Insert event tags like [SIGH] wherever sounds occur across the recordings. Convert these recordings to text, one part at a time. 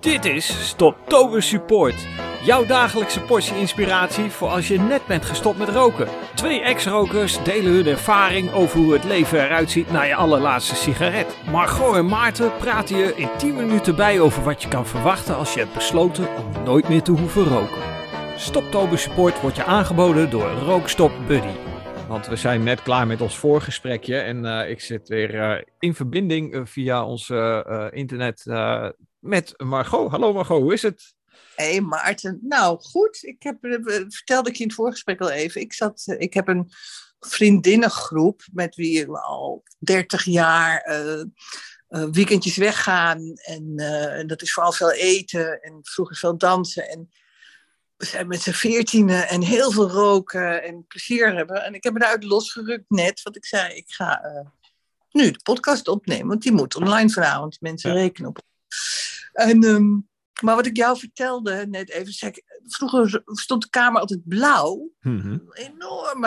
Dit is Stoptober Support. Jouw dagelijkse portie inspiratie voor als je net bent gestopt met roken. Twee ex-rokers delen hun ervaring over hoe het leven eruit ziet na je allerlaatste sigaret. Margot en Maarten praten je in 10 minuten bij over wat je kan verwachten als je hebt besloten om nooit meer te hoeven roken. Stoptober Support wordt je aangeboden door Rookstop Buddy. Want we zijn net klaar met ons voorgesprekje en eh, ik zit weer eh, in verbinding eh, via eh, internet met Margot. Hallo Margot, hoe is het? Hé hey Maarten, nou goed, ik heb, eh, vertelde ik je in het voorgesprek al even. Ik, zat, eh, ik heb een vriendinnengroep met wie we al 30 jaar eh, weekendjes weggaan. En dat is vooral veel eten en vroeger veel dansen. En we zijn met z'n veertienen en heel veel roken en plezier hebben. En ik heb me daaruit losgerukt net, want ik zei, ik ga nu de podcast opnemen, want die moet online vanavond. Mensen Ja. rekenen op. En, ehm, maar wat ik jou vertelde net even, ik, vroeger stond de kamer altijd blauw. Mhm. Enorm,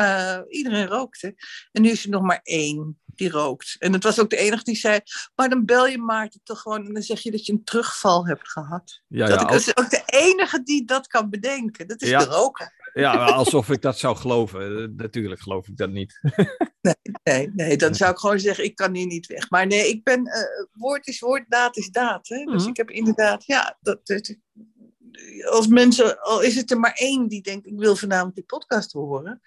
iedereen rookte. En nu is er nog maar één die rookt. En het was ook de enige die zei, maar dan bel je Maarten toch gewoon en dan zeg je dat je een terugval hebt gehad. Ja, dat, ja, ik, dat is ook de enige die dat kan bedenken. Dat is Ja. de roker. Ja, alsof ik dat zou geloven. Eh, Natuurlijk geloof ik dat niet. [LAUGHS] Nee, nee, dan zou ik gewoon zeggen, ik kan hier niet weg. Maar nee, ik ben, eh, woord is woord, daad is daad. Hè? Dus Mhm. ik heb inderdaad, ja, dat, dat- als mensen, al is het er maar één die denkt, ik wil vanavond die podcast horen.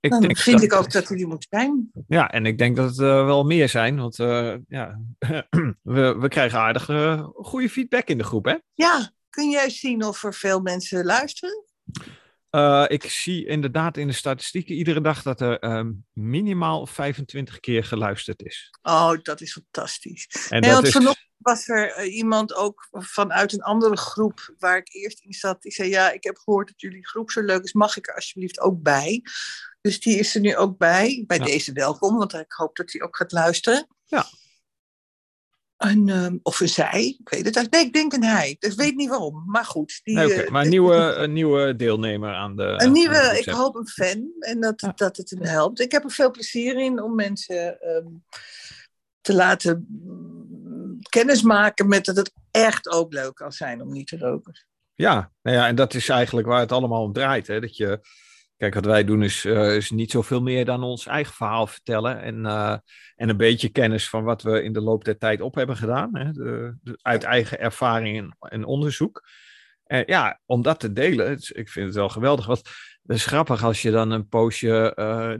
Ik Dan denk vind dat- ik ook dat die moet zijn. Ja, en ik denk dat het eh, wel meer zijn, want ja, [CLEARS THROAT] we, we krijgen aardig eh, goede feedback in de groep, hè? Ja, kun jij zien of er veel mensen luisteren? Eh, ik zie inderdaad in de statistieken iedere dag dat er ehm, minimaal 25 keer geluisterd is. Oh, dat is fantastisch. En Nee, dat want is... vanochtend was er eh, iemand ook vanuit een andere groep waar ik eerst in zat. Die zei, ja, ik heb gehoord dat jullie groep zo leuk is. Mag ik er alsjeblieft ook bij? Dus die is er nu ook bij. Bij Ja. deze welkom, want ik hoop dat hij ook gaat luisteren. Ja. En, ehm, of een zij, ik weet het eigenlijk. Nee, ik denk een hij. Dus ik weet niet waarom. Maar goed. Die, Nee, oké, eh, maar een nieuwe, [LAUGHS] een nieuwe deelnemer aan de. een de nieuwe, ik hoop een fan. En dat, Ja. dat het hem helpt. Ik heb er veel plezier in om mensen ehm, te laten mm, kennismaken met dat het echt ook leuk kan zijn om niet te roken. Ja, nou ja, en dat is eigenlijk waar het allemaal om draait. Hè? Dat je, kijk, wat wij doen is, eh, is niet zoveel meer dan ons eigen verhaal vertellen. En, eh, en een beetje kennis van wat we in de loop der tijd op hebben gedaan. Hè? De, de- uit eigen ervaring en, en onderzoek. En ja, om dat te delen, het ik vind het wel geweldig. Het is grappig als je dan een poosje, eh,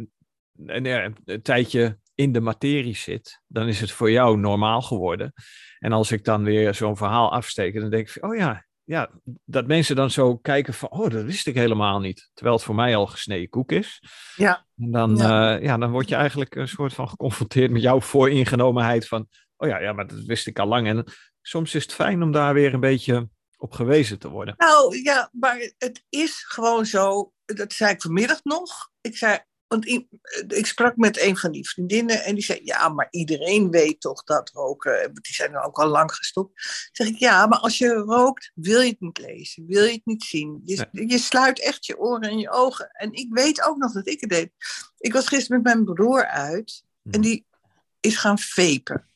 een, een, een tijdje in de materie zit. Dan is het voor jou normaal geworden. En als ik dan weer zo'n verhaal afsteek, dan denk ik, van, oh ja, ja, dat mensen dan zo kijken van, oh, dat wist ik helemaal niet. Terwijl het voor mij al gesneden koek is. Ja. En dan, Ja. ja. ja, dan word je eigenlijk een soort van geconfronteerd met jouw vooringenomenheid van, oh ja, ja, maar dat wist ik al lang. En soms is het fijn om daar weer een beetje op gewezen te worden. Nou ja, maar het is gewoon zo. Dat zei ik vanmiddag nog. Ik zei, want i- ik sprak met een van die vriendinnen en die zei: Ja, maar iedereen weet toch dat roken. want Die zijn er ook al lang gestopt. Zeg ik: Ja, maar als je rookt, wil je het niet lezen, wil je het niet zien. Je, je sluit echt je oren en je ogen. En ik weet ook nog dat ik het deed. Ik was gisteren met mijn broer uit en die is gaan vapen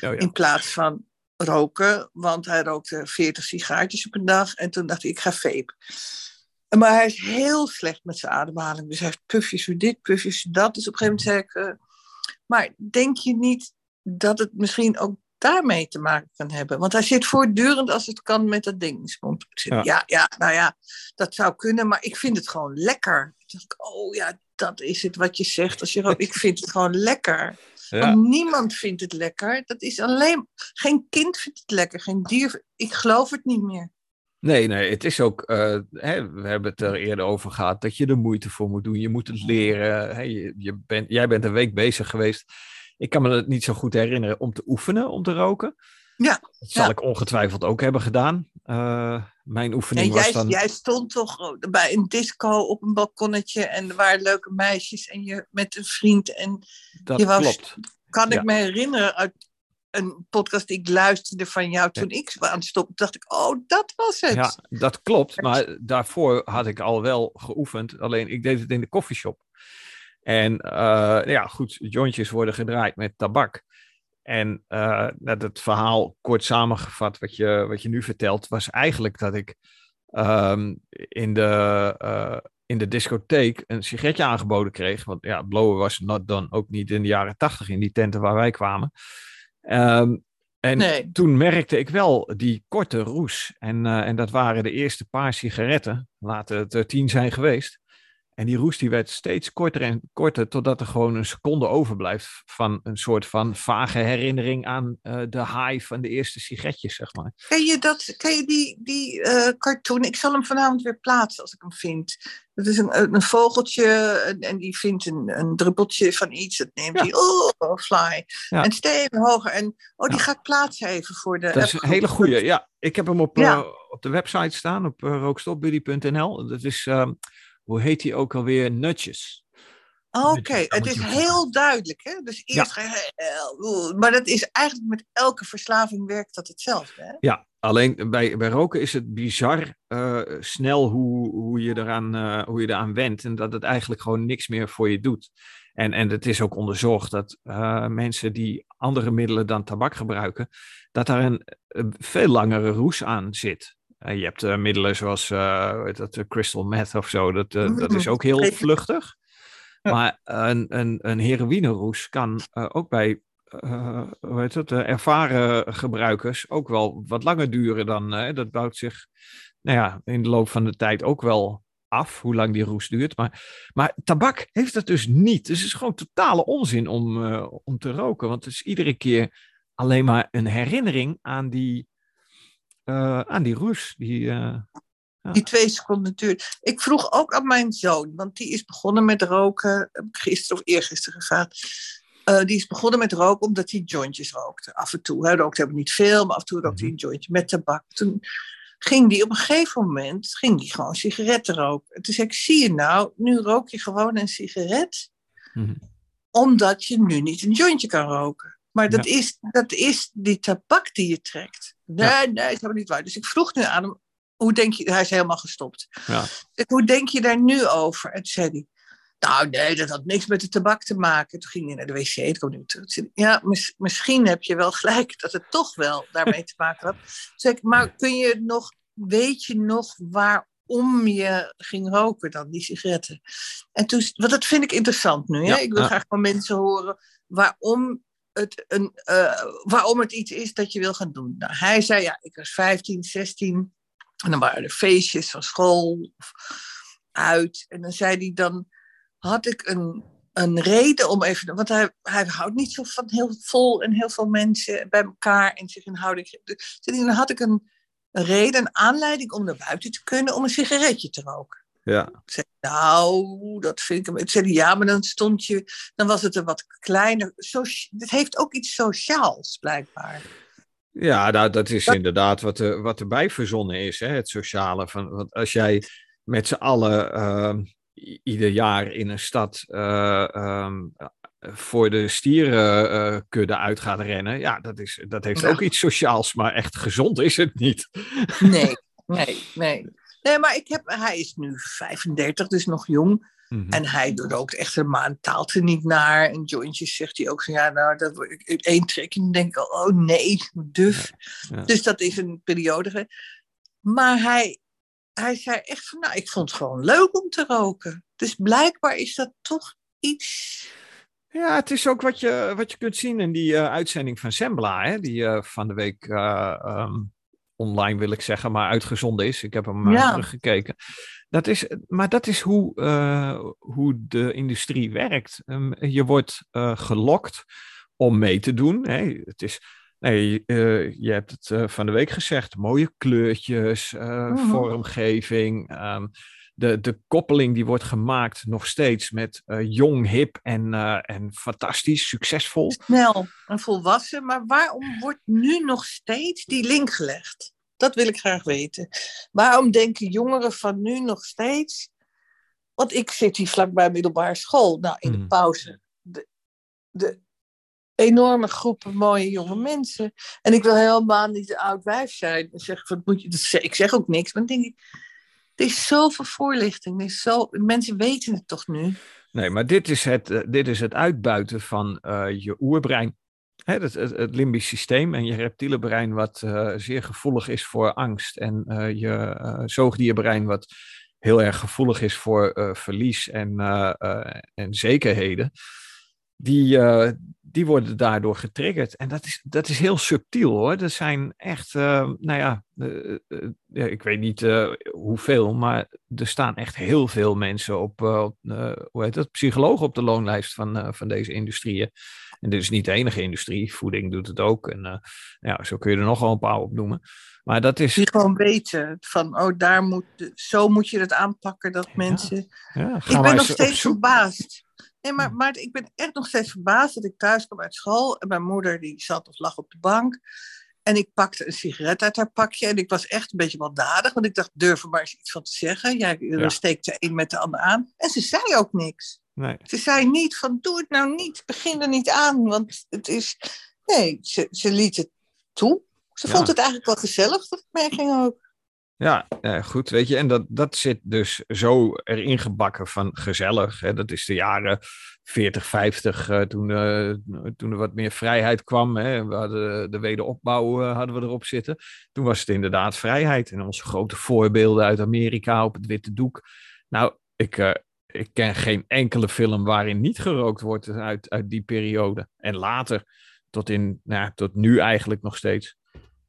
Oh, ja. in plaats van roken, want hij rookte 40 sigaartjes op een dag. En toen dacht ik, ik ga vapen. Maar hij is heel slecht met zijn ademhaling. Dus hij heeft pufjes voor dit, pufjes voor dat. Dus op een gegeven moment zei ik, eh, maar denk je niet dat het misschien ook daarmee te maken kan hebben? Want hij zit voortdurend als het kan met dat ding in zijn mond. Ik zei, Ja. ja. ja, nou ja, dat zou kunnen, maar ik vind het gewoon lekker. Toen dacht ik, oh ja, dat is het wat je zegt. Als je ik vind het gewoon lekker. Ja. Want niemand vindt het lekker. Dat is alleen. Geen kind vindt het lekker, geen dier. Ik geloof het niet meer. Nee, nee, het is ook, eh, hè, we hebben het er eerder over gehad, dat je er moeite voor moet doen. Je moet het leren. Hè, je, je bent, jij bent een week bezig geweest. Ik kan me het niet zo goed herinneren om te oefenen, om te roken. Ja, Dat zal ja. ik ongetwijfeld ook hebben gedaan. Eh, mijn oefening En was jij, dan... jij stond toch bij een disco op een balkonnetje en er waren leuke meisjes en je met een vriend. En dat je wou- klopt. kan Ja. ik me herinneren uit een podcast die ik luisterde van jou toen ik aan het stoppen, dacht ik, oh, dat was het. Ja, dat klopt. Maar daarvoor had ik al wel geoefend. Alleen ik deed het in de koffieshop. En eh, ja, goed, jointjes worden gedraaid met tabak. En uh, het verhaal, kort samengevat, wat je, wat je nu vertelt, was eigenlijk dat ik um, in, de, uh, in de discotheek een sigaretje aangeboden kreeg. Want ja, blowen was dan ook niet in de jaren tachtig in die tenten waar wij kwamen. Um, en toen merkte ik wel die korte roes. En, uh, en dat waren de eerste paar sigaretten. Laten het er tien zijn geweest. En die roes die werd steeds korter en korter, totdat er gewoon een seconde overblijft van een soort van vage herinnering aan uh, de high van de eerste sigaretjes, zeg maar. Ken je, dat, ken je die, die uh, cartoon? Ik zal hem vanavond weer plaatsen als ik hem vind. Dat is een, een vogeltje en, en die vindt een, een druppeltje van iets. Dat neemt hij, oh, fly. Ja. En steven hoger. En oh, die ja. ga ik plaatsen even voor de. Dat is een hele goede. Ja, ik heb hem op, uh, op de website staan, op rookstopbuddy.nl. Dat is. Hoe heet die ook alweer? Nutjes. Oké, okay. het is heel duidelijk. Hè? Dus eerst ja. ga maar dat is eigenlijk met elke verslaving werkt dat hetzelfde. Hè? Ja, alleen bij, bij roken is het bizar uh, snel hoe, hoe, je eraan, uh, hoe je eraan wendt. En dat het eigenlijk gewoon niks meer voor je doet. En, en het is ook onderzocht dat uh, mensen die andere middelen dan tabak gebruiken, dat daar een, een veel langere roes aan zit. Uh, je hebt uh, middelen zoals uh, dat, crystal meth of zo, dat, [LAUGHS] dat is ook heel vluchtig. Maar een, een, een heroïneroes kan ook bij hoe heet het, ervaren gebruikers ook wel wat langer duren dan. dat bouwt zich nou ja, in de loop van de tijd ook wel af, hoe lang die roes duurt. Maar, maar tabak heeft dat dus niet. Dus het is gewoon totale onzin om, om te roken. Want het is iedere keer alleen maar een herinnering aan die uh, aan die roes. Die, uh, ja. die twee seconden duurt. Ik vroeg ook aan mijn zoon, want die is begonnen met roken, gisteren of eergisteren gevraagd. Uh, die is begonnen met roken omdat hij jointjes rookte. Af en toe. Hij rookte helemaal niet veel, maar af en toe rookte hij een mhm. jointje met tabak. Toen ging die op een gegeven moment ging die gewoon sigaretten roken. Toen zei ik, zie je nou, nu rook je gewoon een sigaret. Mm Omdat je nu niet een jointje kan roken. Maar dat, ja. is, dat is die tabak die je trekt. Nee, ja. nee, dat is niet waar. Dus ik vroeg nu aan hem, hoe denk je, hij is helemaal gestopt. Ja. Hoe denk je daar nu over? En toen zei hij, nou nee, dat had niks met de tabak te maken. Toen ging hij naar de wc, toen kwam hij terug. Ja, mis, misschien heb je wel gelijk dat het toch wel daarmee te maken had. Zeg ik, maar kun je nog, weet je nog waarom je ging roken dan, die sigaretten? En toen, want dat vind ik interessant nu. Hè? ik wil graag van mensen horen waarom het een, uh, waarom het iets is dat je wil gaan doen. Nou, hij zei, ja, ik was 15, 16. En dan waren er feestjes van school of uit. En dan zei hij, dan had ik een, een reden om even... Want hij, hij houdt niet zo van heel vol en heel veel mensen bij elkaar en zich in houding. Dus dan had ik een, een reden, een aanleiding om naar buiten te kunnen om een sigaretje te roken. Ja. Ik zei, nou, dat vind ik... Ik zei, ja, maar dan stond je... Dan was het een wat kleiner... Het heeft ook iets sociaals, blijkbaar. Ja, nou, dat is dat... inderdaad wat, er, wat erbij verzonnen is, hè, het sociale. Van, want als jij met z'n allen uh, ieder jaar in een stad uh, um, voor de stierenkudde uh, uit gaat rennen, ja, dat, is, dat heeft ja. ook iets sociaals, maar echt gezond is het niet. Nee, [LAUGHS] nee, nee. Nee, maar ik heb, hij is nu 35, dus nog jong. Mm-hmm. En hij rookt echt een maand, taalt er niet naar. En jointjes zegt hij ook van ja, nou, dat wordt één trekking. denk ik oh nee, duf. Ja, ja. Dus dat is een periode. Maar hij, hij zei echt van, nou, ik vond het gewoon leuk om te roken. Dus blijkbaar is dat toch iets. Ja, het is ook wat je, wat je kunt zien in die uh, uitzending van Sembla, hè, die uh, van de week uh, um, online wil ik zeggen, maar uitgezonden is. Ik heb hem ja. teruggekeken. Dat is, maar dat is hoe, uh, hoe de industrie werkt. Um, je wordt uh, gelokt om mee te doen. Het is, nee, uh, je hebt het van de week gezegd, mooie kleurtjes, -huh. vormgeving. Um, de, de koppeling die wordt gemaakt nog steeds met jong, hip en, en fantastisch, succesvol. Snel en volwassen, maar waarom wordt nu nog steeds die link gelegd? Dat wil ik graag weten. Waarom denken jongeren van nu nog steeds? Want ik zit hier vlakbij middelbare school. Nou, in de Hmm. pauze. De, de enorme groepen mooie jonge mensen. En ik wil helemaal niet een oud wijf zijn. En zeg, wat moet je, ik zeg ook niks. Maar dan denk ik, er is zoveel voorlichting. Is zo, mensen weten het toch nu? Nee, maar dit is het, eh, dit is het uitbuiten van eh, je oerbrein. Hè, het, limbisch systeem en je reptiele brein, wat uh, zeer gevoelig is voor angst, en uh, je zoogdierbrein, wat heel erg gevoelig is voor verlies en, en zekerheden, die, die worden daardoor getriggerd. En dat is, dat is heel subtiel hoor. Er zijn echt, nou ja, ik weet niet hoeveel, maar er staan echt heel veel mensen op, hoe heet dat, psychologen op de loonlijst van, van deze industrieën. En dit is niet de enige industrie. Voeding doet het ook. En ja, zo kun je er nog wel een paar op noemen. Maar dat is... Die gewoon weten van, oh, daar moet, zo moet je het aanpakken dat mensen... Ja, ik ben nog steeds verbaasd. Nee, maar, maar ik ben echt nog steeds verbaasd dat ik thuis kwam uit school. En mijn moeder die zat of lag op de bank. En ik pakte een sigaret uit haar pakje. En ik was echt een beetje baldadig. Want ik dacht, durf er maar eens iets van te zeggen. Jij ja. steekt de een met de ander aan. En ze zei ook niks. Nee. Ze zei niet van doe het nou niet, begin er niet aan, want het is... Nee, ze, ze liet het toe. Ze vond het eigenlijk wel gezellig, de opmerking ook. Ja, ja, goed, weet je, en dat, dat zit dus zo erin gebakken van gezellig. Hè? Dat is de jaren 40, 50, uh, toen, uh, toen er wat meer vrijheid kwam. Hè? We hadden de wederopbouw hadden we erop zitten. Toen was het inderdaad vrijheid. En onze grote voorbeelden uit Amerika op het witte doek. Nou, ik, eh, ik ken geen enkele film waarin niet gerookt wordt uit, uit die periode. En later, tot, in, nou, tot nu eigenlijk nog steeds.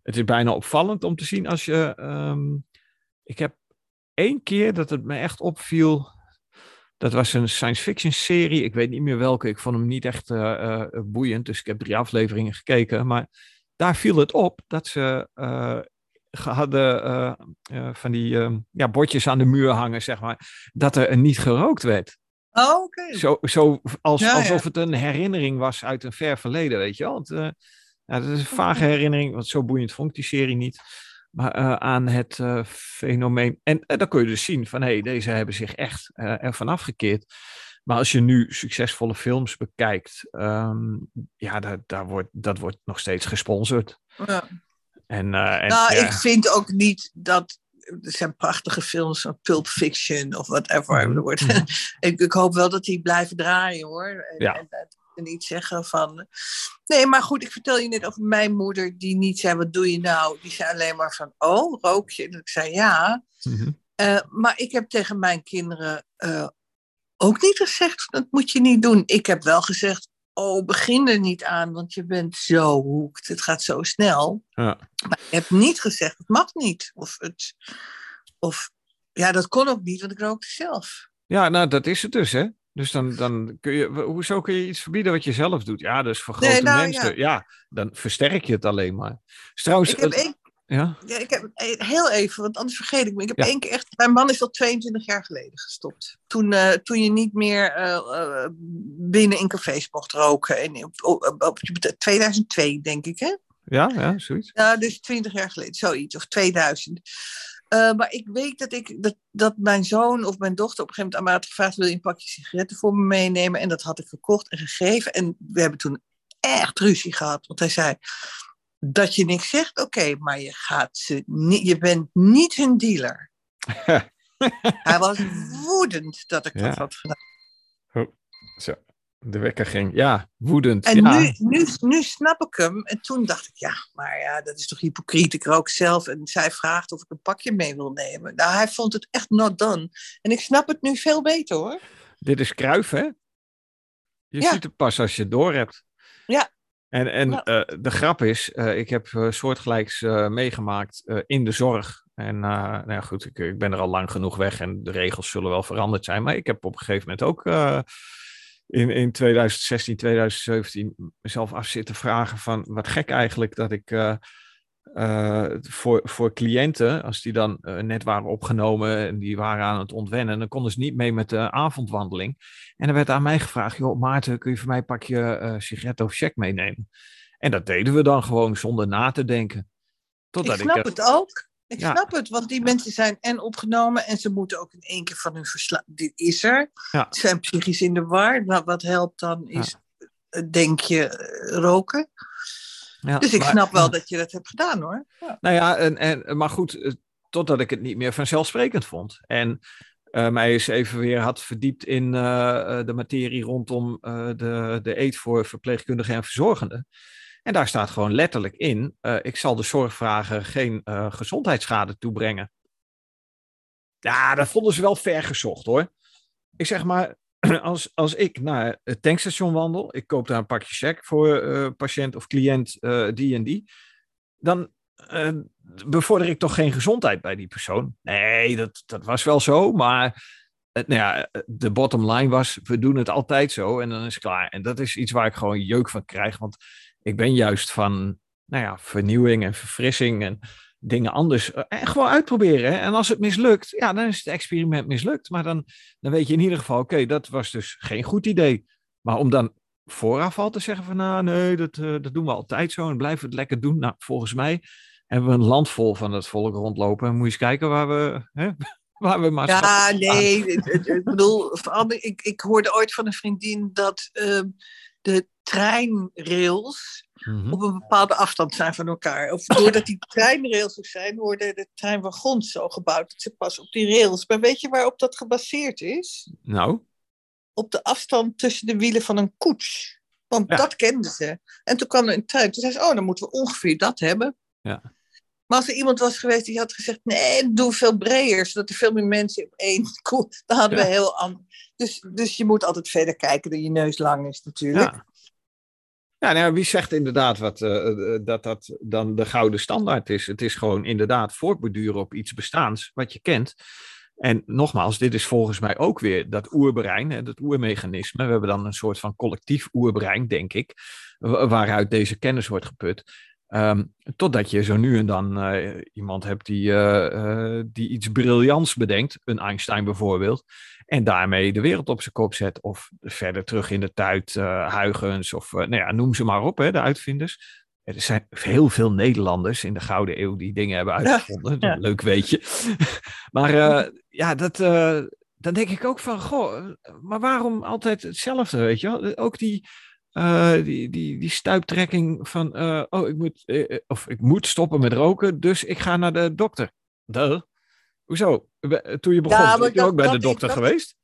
Het is bijna opvallend om te zien als je. Ehm, ik heb één keer dat het me echt opviel. Dat was een science fiction serie. Ik weet niet meer welke. Ik vond hem niet echt uh, uh, boeiend. Dus ik heb drie afleveringen gekeken. Maar daar viel het op dat ze uh, hadden uh, van die uh, ja, bordjes aan de muur hangen, zeg maar, dat er niet gerookt werd. Oh, oké. Zo, zo als, ja, alsof ja. het een herinnering was uit een ver verleden, weet je wel. Ja, dat is een vage herinnering, want zo boeiend vond ik die serie niet. Maar aan het fenomeen. En dan kun je dus zien van hé, hey, deze hebben zich echt ervan afgekeerd. Maar als je nu succesvolle films bekijkt, um, ja, dat, daar wordt, dat wordt nog steeds gesponsord. Ja. En, en, nou, ja. ik vind ook niet dat. Er zijn prachtige films, Pulp Fiction of whatever. Mm -hmm. [LAUGHS] ik, ik, hoop wel dat die blijven draaien hoor. En, ja. en, en niet zeggen van. Nee, maar goed, ik vertel je net over mijn moeder, die niet zei: Wat doe je nou? Die zei alleen maar van: Oh, rook je? En ik zei ja. Mm -hmm. uh, maar ik heb tegen mijn kinderen uh, ook niet gezegd: Dat moet je niet doen. Ik heb wel gezegd: oh, begin er niet aan, want je bent zo hoekt. Het gaat zo snel. Ja. Maar je hebt niet gezegd, het mag niet. Of, het, of ja, dat kon ook niet, want ik rookte zelf. Ja, nou, dat is het dus, hè? Dus dan, dan kun je, hoezo kun je iets verbieden wat je zelf doet? Ja, dus voor grote nee, nou, mensen, ja. ja. dan versterk je het alleen maar. Dus trouwens, ik heb één, ja? ja? ik heb heel even, want anders vergeet ik me. Ik heb ja. één keer echt, mijn man is al 22 jaar geleden gestopt. Toen, uh, toen je niet meer uh, uh, binnen in cafés mocht roken. En op, op, op, 2002, denk ik, hè? Ja, ja, zoiets. Ja, dus 20 jaar geleden, zoiets, of 2000. Maar ik weet dat, ik, dat, dat mijn zoon of mijn dochter op een gegeven moment aan mij had gevraagd: wil je een pakje sigaretten voor me meenemen? En dat had ik gekocht en gegeven. En we hebben toen echt ruzie gehad. Want hij zei: dat je niks zegt, oké, okay, maar je, gaat ze niet, je bent niet hun dealer. [LAUGHS] Hij was woedend dat ik ja. dat had gedaan. Oh, zo, de wekker ging. Ja, woedend. En ja. Nu, nu, nu snap ik hem. En toen dacht ik, ja, maar ja, dat is toch hypocriet. Ik rook zelf en zij vraagt of ik een pakje mee wil nemen. Nou, hij vond het echt not done. En ik snap het nu veel beter hoor. Dit is kruif, hè? Je ja. ziet het pas als je het door hebt. Ja, en, en uh, de grap is, uh, ik heb uh, soortgelijks meegemaakt in de zorg. En nou ja, goed, ik, ik, ben er al lang genoeg weg en de regels zullen wel veranderd zijn. Maar ik heb op een gegeven moment ook in, in 2016, 2017 mezelf af zitten vragen van wat gek eigenlijk dat ik uh, voor, voor cliënten, als die dan uh, net waren opgenomen en die waren aan het ontwennen, dan konden ze niet mee met de avondwandeling. En dan werd aan mij gevraagd, joh Maarten, kun je voor mij een pakje sigaretten of check meenemen? En dat deden we dan gewoon zonder na te denken. Totdat ik snap ik het ook. Ik ja. snap het, want die mensen zijn en opgenomen en ze moeten ook in één keer van hun verslag. Dit is er. Ja. Ze zijn psychisch in de war. Nou, wat helpt dan is, ja. denk je, roken. Ja, dus ik maar, snap wel dat je dat hebt gedaan hoor. Nou ja, en, en, maar goed, eh, totdat ik het niet meer vanzelfsprekend vond. En uh, mij eens even weer had verdiept in uh, de materie rondom uh, de, de eet voor verpleegkundigen en verzorgenden. En daar staat gewoon letterlijk in: ik zal de zorgvragen geen gezondheidsschade toebrengen. Ja, dat vonden ze wel ver gezocht hoor. Ik zeg maar, [CLEARS THROAT] als, als ik naar het tankstation wandel, ik koop daar een pakje check voor uh, patiënt of cliënt die en die, dan bevorder ik toch geen gezondheid bij die persoon. Nee, dat, dat was wel zo, maar nou ja, de bottom line was, we doen het altijd zo en dan is het klaar. En dat is iets waar ik gewoon jeuk van krijg, want ik ben juist van nou ja, vernieuwing en verfrissing en dingen anders en eh, gewoon uitproberen. En als het mislukt, ja, dan is het experiment mislukt. Maar dan, dan weet je in ieder geval, oké, dat was dus geen goed idee. Maar om dan vooraf al te zeggen van, nou nee, dat, uh, dat doen we altijd zo en blijven het lekker doen. Nou, volgens mij hebben we een land vol van het volk rondlopen. En moet je eens kijken waar we, hè, [LAUGHS] waar we maar Ja, nee, ik bedoel, ik, ik hoorde ooit van een vriendin dat uh, de treinrails Mhm. op een bepaalde afstand zijn van elkaar. Of doordat die treinrails er zijn, worden de treinwagons zo gebouwd dat ze pas op die rails. Maar weet je waarop dat gebaseerd is? Nou? Op de afstand tussen de wielen van een koets. Want dat kenden ze. En toen kwam er een trein. Toen zei ze, oh, dan moeten we ongeveer dat hebben. Ja. Maar als er iemand was geweest die had gezegd: nee, doe veel breder, zodat er veel meer mensen op één koets. [LAUGHS] Dan hadden we heel anders. Dus, dus je moet altijd verder kijken dat je neus lang is, natuurlijk. Ja. Ja, nou, wie zegt inderdaad wat, uh, dat dat dan de gouden standaard is? Het is gewoon inderdaad voortborduren op iets bestaans wat je kent. En nogmaals, dit is volgens mij ook weer dat oerbrein, dat oermechanisme. We hebben dan een soort van collectief oerbrein, denk ik, waaruit deze kennis wordt geput. Um, totdat je zo nu en dan uh, iemand hebt die, uh, uh, die iets briljants bedenkt, een Einstein bijvoorbeeld, en daarmee de wereld op zijn kop zet. Of verder terug in de tijd, Huygens, of nou ja, noem ze maar op, hè, de uitvinders. Er zijn heel veel Nederlanders in de Gouden Eeuw die dingen hebben uitgevonden. Ja, Leuk weet je. [LAUGHS] maar ja, dat, dan denk ik ook van, goh, maar waarom altijd hetzelfde, weet je wel? Ook die uh, die, die, die stuiptrekking van, uh, oh, ik moet, uh, of ik moet stoppen met roken, dus ik ga naar de dokter. Duh. Hoezo? Toen je begon, ja, ben je ook bij de dokter geweest?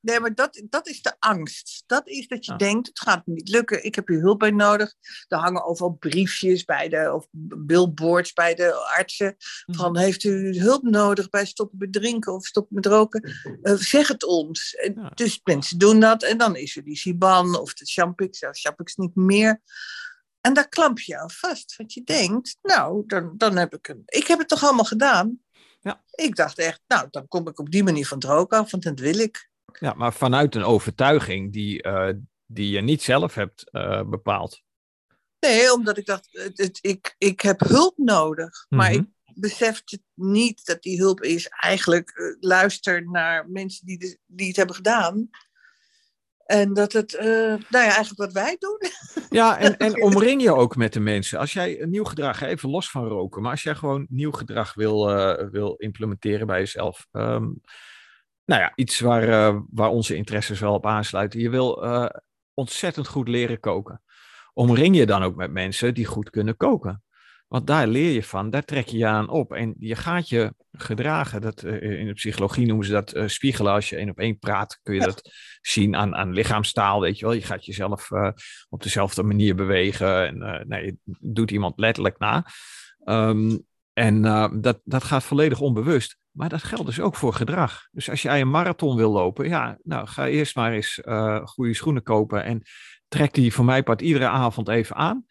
Nee, maar dat, dat is de angst. Dat is dat je ah. denkt, het gaat niet lukken, ik heb hier hulp bij nodig. Er hangen overal briefjes bij de, of billboards bij de artsen. Mhm. Van, heeft u hulp nodig bij stoppen met drinken of stoppen met roken? Uh, zeg het ons. Dus mensen doen dat en dan is er die Siban of de Champix. Ja, Champix niet meer. En daar klamp je aan vast. Want je denkt, nou, dan, dan heb ik een... Ik heb het toch allemaal gedaan? Ja. Ik dacht echt, nou, dan kom ik op die manier van het roken af, want dat wil ik. Ja, maar vanuit een overtuiging die, uh, die je niet zelf hebt uh, bepaald. Nee, omdat ik dacht, het, het, ik, ik heb hulp nodig. Maar ik besefte niet dat die hulp is eigenlijk uh, luister naar mensen die, de, die het hebben gedaan. En dat het, nou ja, eigenlijk wat wij doen. [LAUGHS] Ja, en, en [LAUGHS] omring je ook met de mensen. Als jij een nieuw gedrag, even los van roken, maar als jij gewoon nieuw gedrag wil, wil implementeren bij jezelf. Um, nou ja, iets waar, uh, waar onze interesses wel op aansluiten. Je wil uh, ontzettend goed leren koken. Omring je dan ook met mensen die goed kunnen koken. Want daar leer je van, daar trek je je aan op. En je gaat je gedragen. Dat, uh, in de psychologie noemen ze dat spiegelen. Als je één op één praat, kun je dat zien aan, aan lichaamstaal. Weet je wel, je gaat jezelf op dezelfde manier bewegen. En nee, je doet iemand letterlijk na. Um, en dat, dat gaat volledig onbewust. Maar dat geldt dus ook voor gedrag. Dus als jij een marathon wil lopen, ja, nou ga eerst maar eens uh, goede schoenen kopen en trek die voor mij part iedere avond even aan.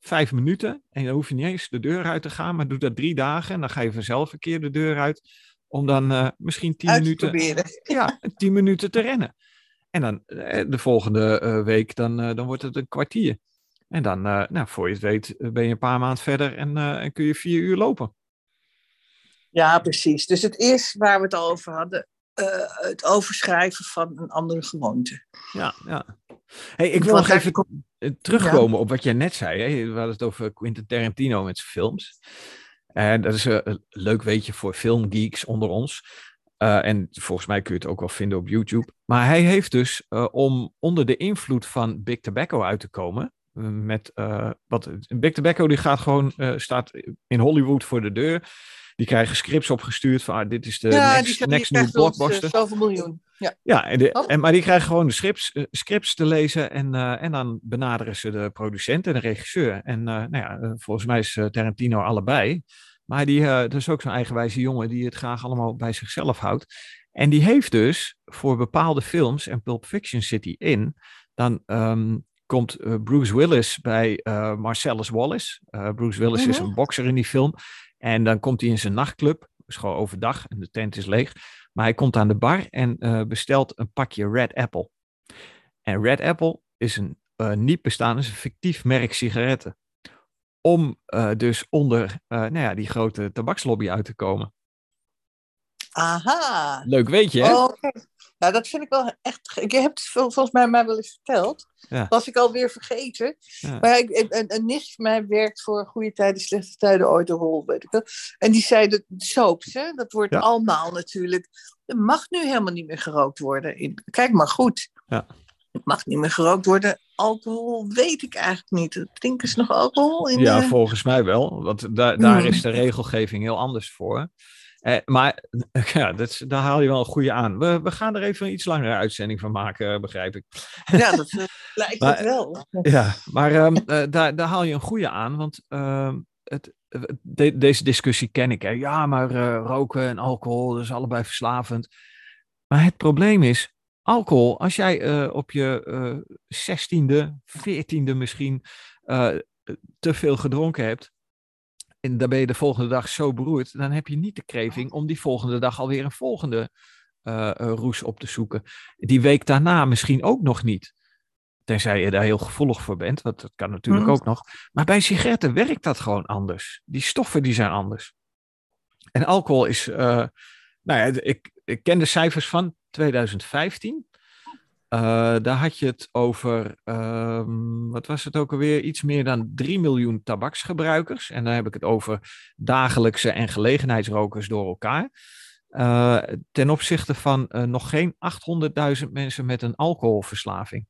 Vijf minuten en dan hoef je niet eens de deur uit te gaan, maar doe dat drie dagen en dan ga je vanzelf een keer de deur uit om dan uh, misschien tien minuten, [LAUGHS] ja, tien minuten te rennen. En dan uh, de volgende week, dan, dan wordt het een kwartier. En dan, nou, voor je het weet, ben je een paar maanden verder en, en kun je vier uur lopen. Ja, precies. Dus het is waar we het al over hadden, uh, het overschrijven van een andere gewoonte. Ja, ja. Hey, ik wil nog even terugkomen op wat jij net zei. Hè? We hadden het over Quentin Tarantino met zijn films. En dat is een leuk weetje voor filmgeeks onder ons. Uh, en volgens mij kun je het ook wel vinden op YouTube. Maar hij heeft dus, uh, om onder de invloed van Big Tobacco uit te komen, met wat Big Tobacco die gaat gewoon staat in Hollywood voor de deur. Die krijgen scripts opgestuurd van ah, dit is de ja, next, die, next new blockbuster. zoveel miljoen. Ja, ja en de, en, maar die krijgen gewoon de scripts, scripts te lezen en, en dan benaderen ze de producent en de regisseur. En nou ja, volgens mij is Tarantino allebei. Maar die, dat is ook zo'n eigenwijze jongen die het graag allemaal bij zichzelf houdt. En die heeft dus voor bepaalde films, en Pulp Fiction zit hij in, dan um, komt Bruce Willis bij Marcellus Wallace. Bruce Willis is een bokser in die film. En dan komt hij in zijn nachtclub, is gewoon overdag en de tent is leeg. Maar hij komt aan de bar en bestelt een pakje Red Apple. En Red Apple is een niet bestaan, is een fictief merk sigaretten. Om dus onder nou ja, die grote tabakslobby uit te komen. Aha. Leuk weet je, hè? Oh, Nou, dat vind ik wel echt... Je hebt het volgens mij mij wel eens verteld. Ja. Was ik alweer vergeten. Maar ik, een, een nicht van mij werkt voor Goede Tijden, Slechte Tijden, ooit de rol, weet ik wel. En die zei, dat soaps, hè, dat wordt allemaal natuurlijk... Er mag nu helemaal niet meer gerookt worden. In, kijk maar goed. Ja. Het mag niet meer gerookt worden. Alcohol weet ik eigenlijk niet. Drinken ze nog alcohol? In ja, volgens mij wel. Want daar daar hmm. is de regelgeving heel anders voor. Eh, maar [LAUGHS] ja, dat, daar haal je wel een goede aan. We, we gaan er even een iets langere uitzending van maken, begrijp ik. Ja, dat uh, [LAUGHS] lijkt maar, het wel. Ja, maar um, uh, daar, daar haal je een goede aan, want uh, het, de, deze discussie ken ik. Hè. Ja, maar roken en alcohol, dat is allebei verslavend. Maar het probleem is, alcohol, als jij op je zestiende, veertiende misschien te veel gedronken hebt, en dan ben je de volgende dag zo beroerd, dan heb je niet de kreving om die volgende dag alweer een volgende uh, roes op te zoeken. Die week daarna misschien ook nog niet. Tenzij je daar heel gevoelig voor bent, want dat kan natuurlijk mm. ook nog. Maar bij sigaretten werkt dat gewoon anders. Die stoffen die zijn anders. En alcohol is, uh, nou ja, ik, ik ken de cijfers van 2015. Uh, daar had je het over, um, wat was het ook alweer? Iets meer dan 3 miljoen tabaksgebruikers. En dan heb ik het over dagelijkse en gelegenheidsrokers door elkaar. Uh, ten opzichte van uh, nog geen 800.000 mensen met een alcoholverslaving.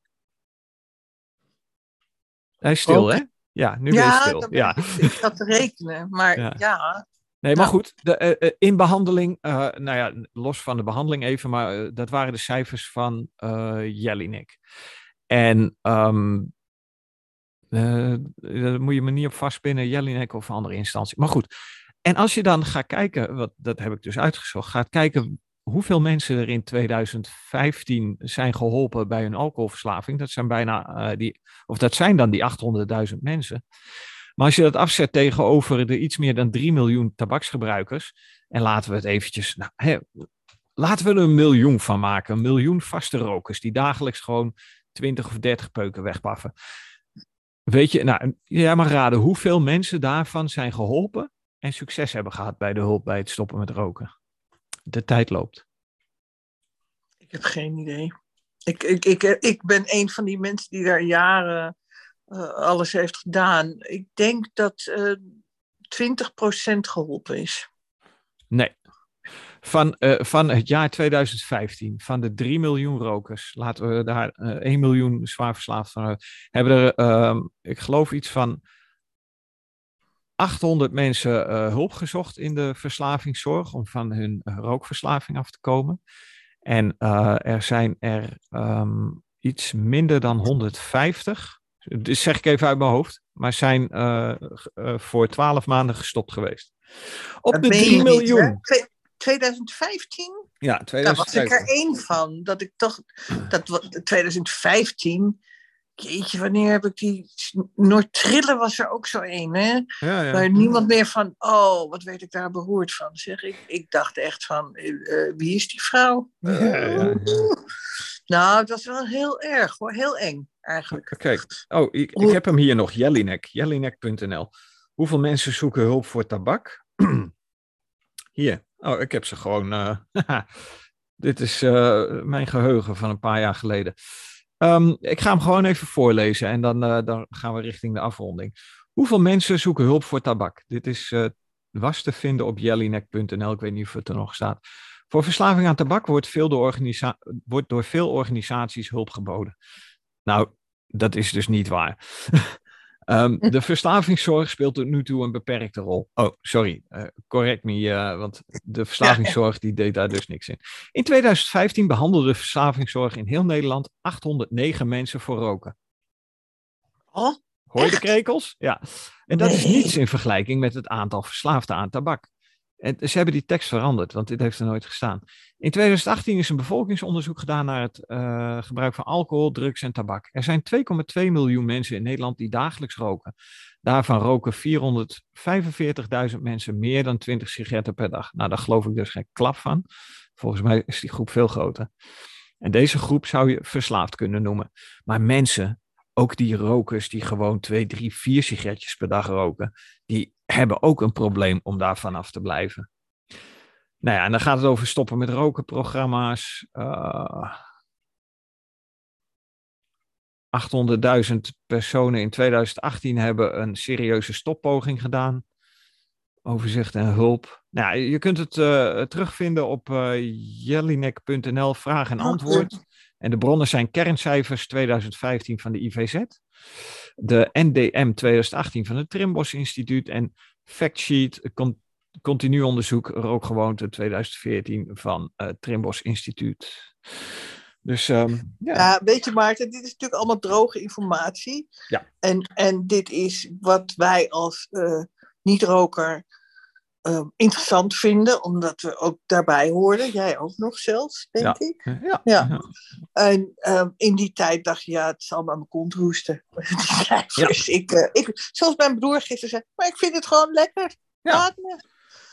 Hij is stil, hè? Ja, nu ben je stil. Ja, ik zat te rekenen, maar ja. ja. Nee, maar goed, de, uh, in behandeling, uh, nou ja, los van de behandeling even, maar uh, dat waren de cijfers van Jelinek. En um, daar moet je me niet op vastpinnen, Jelinek of andere instantie. Maar goed, en als je dan gaat kijken, wat, dat heb ik dus uitgezocht, gaat kijken hoeveel mensen er in 2015 zijn geholpen bij een alcoholverslaving. Dat zijn bijna die, of dat zijn dan die 800.000 mensen. Maar als je dat afzet tegenover de iets meer dan 3 miljoen tabaksgebruikers, en laten we het eventjes, nou, hè, laten we er een miljoen van maken, een miljoen vaste rokers die dagelijks gewoon 20 of 30 peuken wegpaffen. Weet je, nou, jij mag raden hoeveel mensen daarvan zijn geholpen en succes hebben gehad bij de hulp bij het stoppen met roken. De tijd loopt. Ik heb geen idee. Ik, ik, ik, ik ben een van die mensen die daar jaren alles heeft gedaan. Ik denk dat uh, eh, 20% geholpen is. Nee. Van, uh, van het jaar 2015, van de 3 miljoen rokers, laten we daar 1 miljoen zwaar verslaafd van hebben er, ehm, ik geloof, iets van 800 mensen hulp gezocht in de verslavingszorg om van hun rookverslaving af te komen. En er zijn er um, iets minder dan 150 dus zeg ik even uit mijn hoofd. Maar zijn uh, uh, voor twaalf maanden gestopt geweest. Op de 3 miljoen. 2015? Ja, 2015. Daar was ik er één van. Dat ik toch. Dat, 2015. Jeetje, wanneer heb ik die. Noord-Trillen was er ook zo één, hè? Ja, ja. Waar niemand meer van. Oh, wat weet ik daar beroerd van. Zeg ik. Ik dacht echt van. Uh, wie is die vrouw? Ja, nou, het was wel heel erg hoor. Heel eng eigenlijk. Kijk, oh, ik, ik heb hem hier nog, Jellinek, jellinek.nl. Hoeveel mensen zoeken hulp voor tabak? [CLEARS THROAT] hier, oh, ik heb ze gewoon. Uh, [LAUGHS] dit is uh, mijn geheugen van een paar jaar geleden. Um, ik ga hem gewoon even voorlezen en dan, uh, dan gaan we richting de afronding. Hoeveel mensen zoeken hulp voor tabak? Dit is, was te vinden op jellinek.nl. Ik weet niet of het er nog staat. Voor verslaving aan tabak wordt, veel door, organisa wordt door veel organisaties hulp geboden. Nou, dat is dus niet waar. [LAUGHS] Ehm, de [LAUGHS] verslavingszorg speelt tot nu toe een beperkte rol. Oh, sorry, uh, correct me, uh, want de verslavingszorg die deed daar dus niks in. In 2015 behandelde de verslavingszorg in heel Nederland 809 mensen voor roken. Oh, Hoor je de krekels? Ja. En dat is niets in vergelijking met het aantal verslaafden aan tabak. En ze hebben die tekst veranderd, want dit heeft er nooit gestaan. In 2018 is een bevolkingsonderzoek gedaan naar het uh, gebruik van alcohol, drugs en tabak. Er zijn 2,2 miljoen mensen in Nederland die dagelijks roken. Daarvan roken 445.000 mensen meer dan 20 sigaretten per dag. Nou, daar geloof ik dus geen klap van. Volgens mij is die groep veel groter. En deze groep zou je verslaafd kunnen noemen. Maar mensen, ook die rokers die gewoon 2, 3, 4 sigaretjes per dag roken, die hebben ook een probleem om daar vanaf te blijven. Nou ja, en dan gaat het over stoppen met roken programma's. Uh, 800.000 personen in 2018 hebben een serieuze stoppoging gedaan. Overzicht en hulp. Nou, je kunt het uh, terugvinden op uh, jellinek.nl, vraag en antwoord. En de bronnen zijn kerncijfers 2015 van de IVZ, de NDM 2018 van het Trimbos Instituut en Factsheet, continu onderzoek rookgewoonte 2014 van het Trimbos Instituut. Dus um, ja. ja. weet je Maarten, dit is natuurlijk allemaal droge informatie. Ja. En, en dit is wat wij als uh, niet-roker uh, interessant vinden, omdat we ook daarbij hoorden. Jij ook nog zelfs, denk ja. ik. Ja. Ja. En uh, in die tijd dacht je, ja, het zal maar mijn kont roesten. [LAUGHS] Ja. Ik, uh, ik, zoals mijn broer gisteren zei, maar ik vind het gewoon lekker. Ja,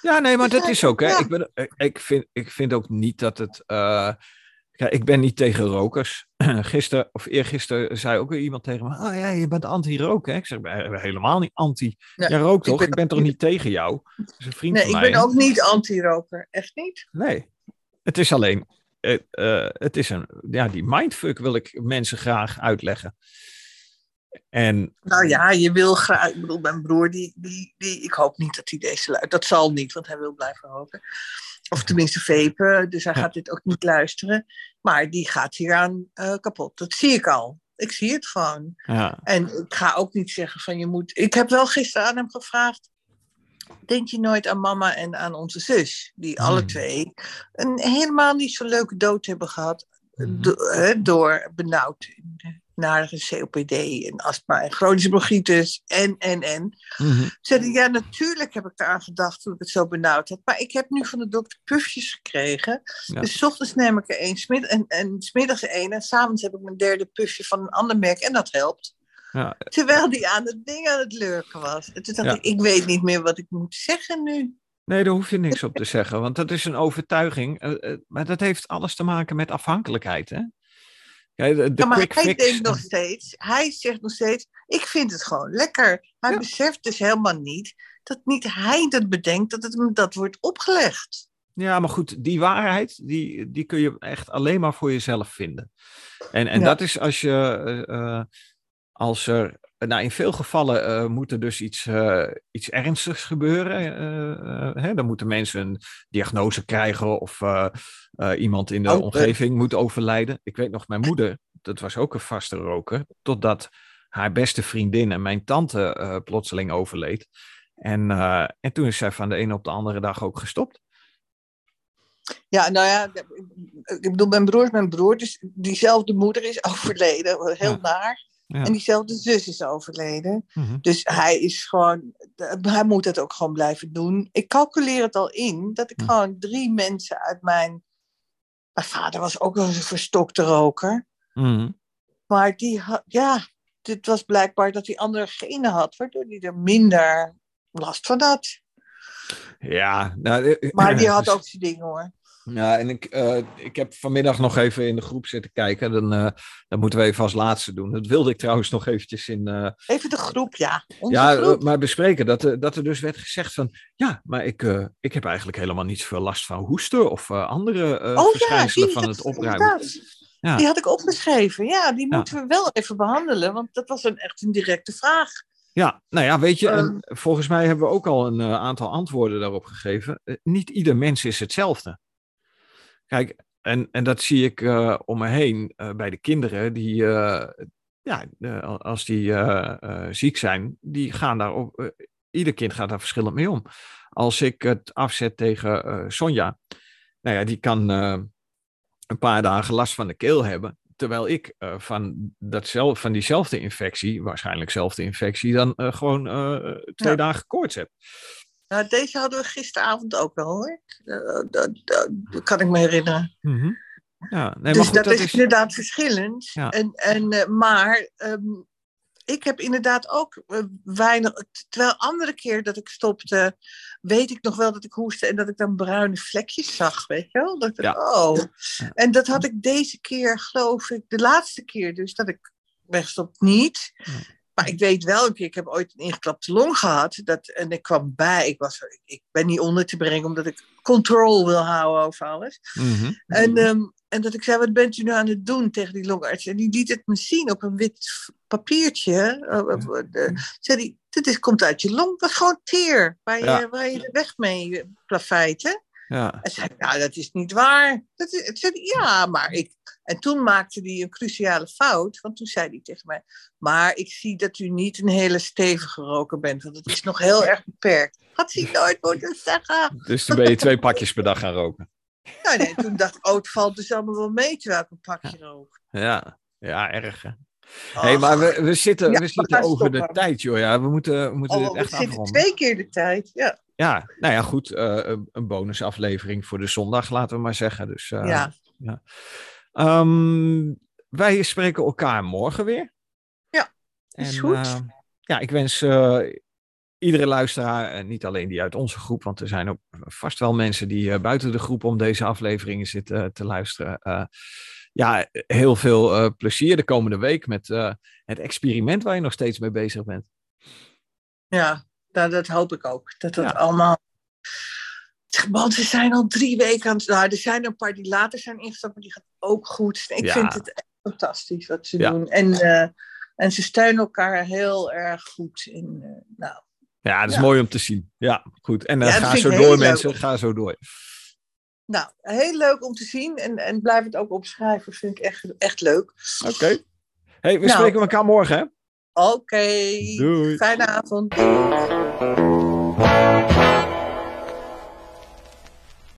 ja nee, maar dat is ook. Hè. Ik, ben, ik, vind, ik vind ook niet dat het. Uh, ja, ik ben niet tegen rokers. [CLEARS THROAT] Gisteren of eergisteren zei ook weer iemand tegen me: Oh ja, je bent anti-roken. Ik zeg: helemaal niet anti. Ja, Jij rookt toch? Ik ben, ik ben toch niet tegen jou? Dat is een vriend nee, van ik mij. ben ook niet anti-roker. Echt niet? Nee. Het is alleen. Uh, uh, het is een. Ja, die mindfuck wil ik mensen graag uitleggen. En, nou ja, je wil graag. Ik bedoel, mijn broer, die, die, die, ik hoop niet dat hij deze luistert. Dat zal niet, want hij wil blijven roken. Of tenminste vapen, dus hij gaat dit ook niet luisteren. Maar die gaat hieraan uh, kapot. Dat zie ik al. Ik zie het gewoon. Ja. En ik ga ook niet zeggen van je moet. Ik heb wel gisteren aan hem gevraagd. Denk je nooit aan mama en aan onze zus, die Hmm. alle twee een helemaal niet zo leuke dood hebben gehad. Do, hè, door benauwd narige COPD en astma en chronische bronchitis en, en, en. Mhm. Zeiden, ja, natuurlijk heb ik eraan gedacht toen ik het zo benauwd had. Maar ik heb nu van de dokter pufjes gekregen. Ja. Dus 's ochtends neem ik er één smid en, en 's middags één. En s'avonds heb ik mijn derde pufje van een ander merk. En dat helpt. Ja. Terwijl die aan het ding aan het lurken was. En toen dacht Ja. ik, ik weet niet meer wat ik moet zeggen nu. Nee, daar hoef je niks op te zeggen, want dat is een overtuiging. Uh, uh, maar dat heeft alles te maken met afhankelijkheid. Hè? Ja, de, de ja, maar quick hij fix. denkt nog [LAUGHS] steeds, hij zegt nog steeds, ik vind het gewoon lekker. Hij Ja. beseft dus helemaal niet dat niet hij dat bedenkt, dat het hem dat wordt opgelegd. Ja, maar goed, die waarheid, die, die kun je echt alleen maar voor jezelf vinden. En, en Ja. dat is als je, uh, als er, nou in veel gevallen uh, moet er dus iets, uh, iets ernstigs gebeuren. Uh, hè? Dan moeten mensen een diagnose krijgen of iemand in de Oh, omgeving moet overlijden. Ik weet nog, mijn moeder, dat was ook een vaste roker, totdat haar beste vriendin en mijn tante plotseling overleed. En, en toen is zij van de ene op de andere dag ook gestopt. Ja, nou ja, ik bedoel, mijn broer is mijn broer, dus diezelfde moeder is [LAUGHS] overleden, heel Ja. naar. Ja. En diezelfde zus is overleden. Mhm. Dus hij is gewoon, hij moet het ook gewoon blijven doen. Ik calculeer het al in, dat ik gewoon drie mensen uit mijn... Mijn vader was ook een verstokte roker. Mhm. Maar die had, ja, dit was blijkbaar dat hij andere genen had, waardoor hij er minder last van had. Ja, nou, eh, Maar die [LAUGHS] had dus- ook zijn dingen hoor. Ja, en ik, eh, ik heb vanmiddag nog even in de groep zitten kijken. Dan, eh, dat moeten we even als laatste doen. Dat wilde ik trouwens nog eventjes in. eh, Even de groep, ja. Onze ja, groep. maar bespreken. Dat, er- dat er dus werd gezegd van. Ja, maar ik, ik heb eigenlijk helemaal niet zoveel last van hoesten of andere oh ja, verschijnselen die, van het opruimen. Ja. Die had ik opgeschreven. Ja, die Ja. moeten we wel even behandelen, want dat was een, echt een directe vraag. Ja, nou ja, weet je, Ehm. volgens mij hebben we ook al een aantal antwoorden daarop gegeven. Niet ieder mens is hetzelfde. Kijk, en, en dat zie ik eh, om me heen eh, bij de kinderen, die, eh, ja, als die ziek zijn, die gaan daar ook, ieder kind gaat daar verschillend mee om. Als ik het afzet tegen Sonja, nou ja, die kan een paar dagen last van de keel hebben. Terwijl ik van, datzelfde, van diezelfde infectie, waarschijnlijk zelfde infectie, dan gewoon twee dagen koorts heb. Nou, deze hadden we gisteravond ook wel hoor. Dat, dat, kan ik me herinneren. Mm -hmm. ja, nee, dus goed, dat, dat, is inderdaad verschillend. Ja. En, en, maar um, ik heb inderdaad ook uh, weinig. Terwijl andere keer dat ik stopte, weet ik nog wel dat ik hoestte en dat ik dan bruine vlekjes zag, weet je wel? Dat ik, oh. En dat had ik deze keer, geloof ik, de laatste keer dus, dat ik wegstop niet. Maar ik weet wel een keer, ik heb ooit een ingeklapte long gehad. Dat, en ik kwam bij, ik, was, ik ben niet onder te brengen omdat ik controle wil houden over alles. Mm -hmm. En um, en dat ik zei, wat bent u nu aan het doen tegen die longarts? En die liet het me zien op een wit papiertje. Uh, zei die, dit is, komt uit je long. Dat is gewoon teer, waar je, waar je de weg mee plafeit, hè? Ja. En zei nou, dat is niet waar. Dat is, zei ja, maar ik... En toen maakte hij een cruciale fout, want toen zei hij tegen mij... Maar ik zie dat u niet een hele stevige roker bent, want het is nog heel erg beperkt. Had hij nooit moeten zeggen. Dus toen ben je twee pakjes per dag gaan roken. Nou nee, toen dacht ik, oh, het valt dus allemaal wel mee terwijl ik een pakje rook. Ja, ja, erg hè. Hey, maar we, we zitten, we zitten over de tijd, joh. Ja, we moeten, we moeten oh, echt we zitten twee keer de tijd, ja. Ja, nou ja, goed. Uh, een bonusaflevering voor de zondag, laten we maar zeggen. Dus, uh, ja. ja. Um, wij spreken elkaar morgen weer. Ja, is en, goed. Uh, ja, ik wens iedere luisteraar, en niet alleen die uit onze groep, want er zijn ook vast wel mensen die uh, buiten de groep om deze afleveringen zitten te luisteren. Ja, heel veel plezier de komende week met het experiment waar je nog steeds mee bezig bent. Ja, dat, dat hoop ik ook. Dat dat ja. allemaal. Want ze zijn al drie weken aan het. Nou, er zijn een paar die later zijn ingestapt, maar die gaat ook goed. Ik ja. vind het echt fantastisch wat ze ja. doen. En, en ze steunen elkaar heel erg goed. In, nou, ja, dat is mooi om te zien. Ja, goed. En ga zo door, mensen. Ga zo door. Nou, heel leuk om te zien. En, en blijf het ook opschrijven. Vind ik echt, echt leuk. Oké. Okay. hey, we nou, spreken elkaar morgen, hè? Oké. Okay. Doei. Fijne avond. Doei.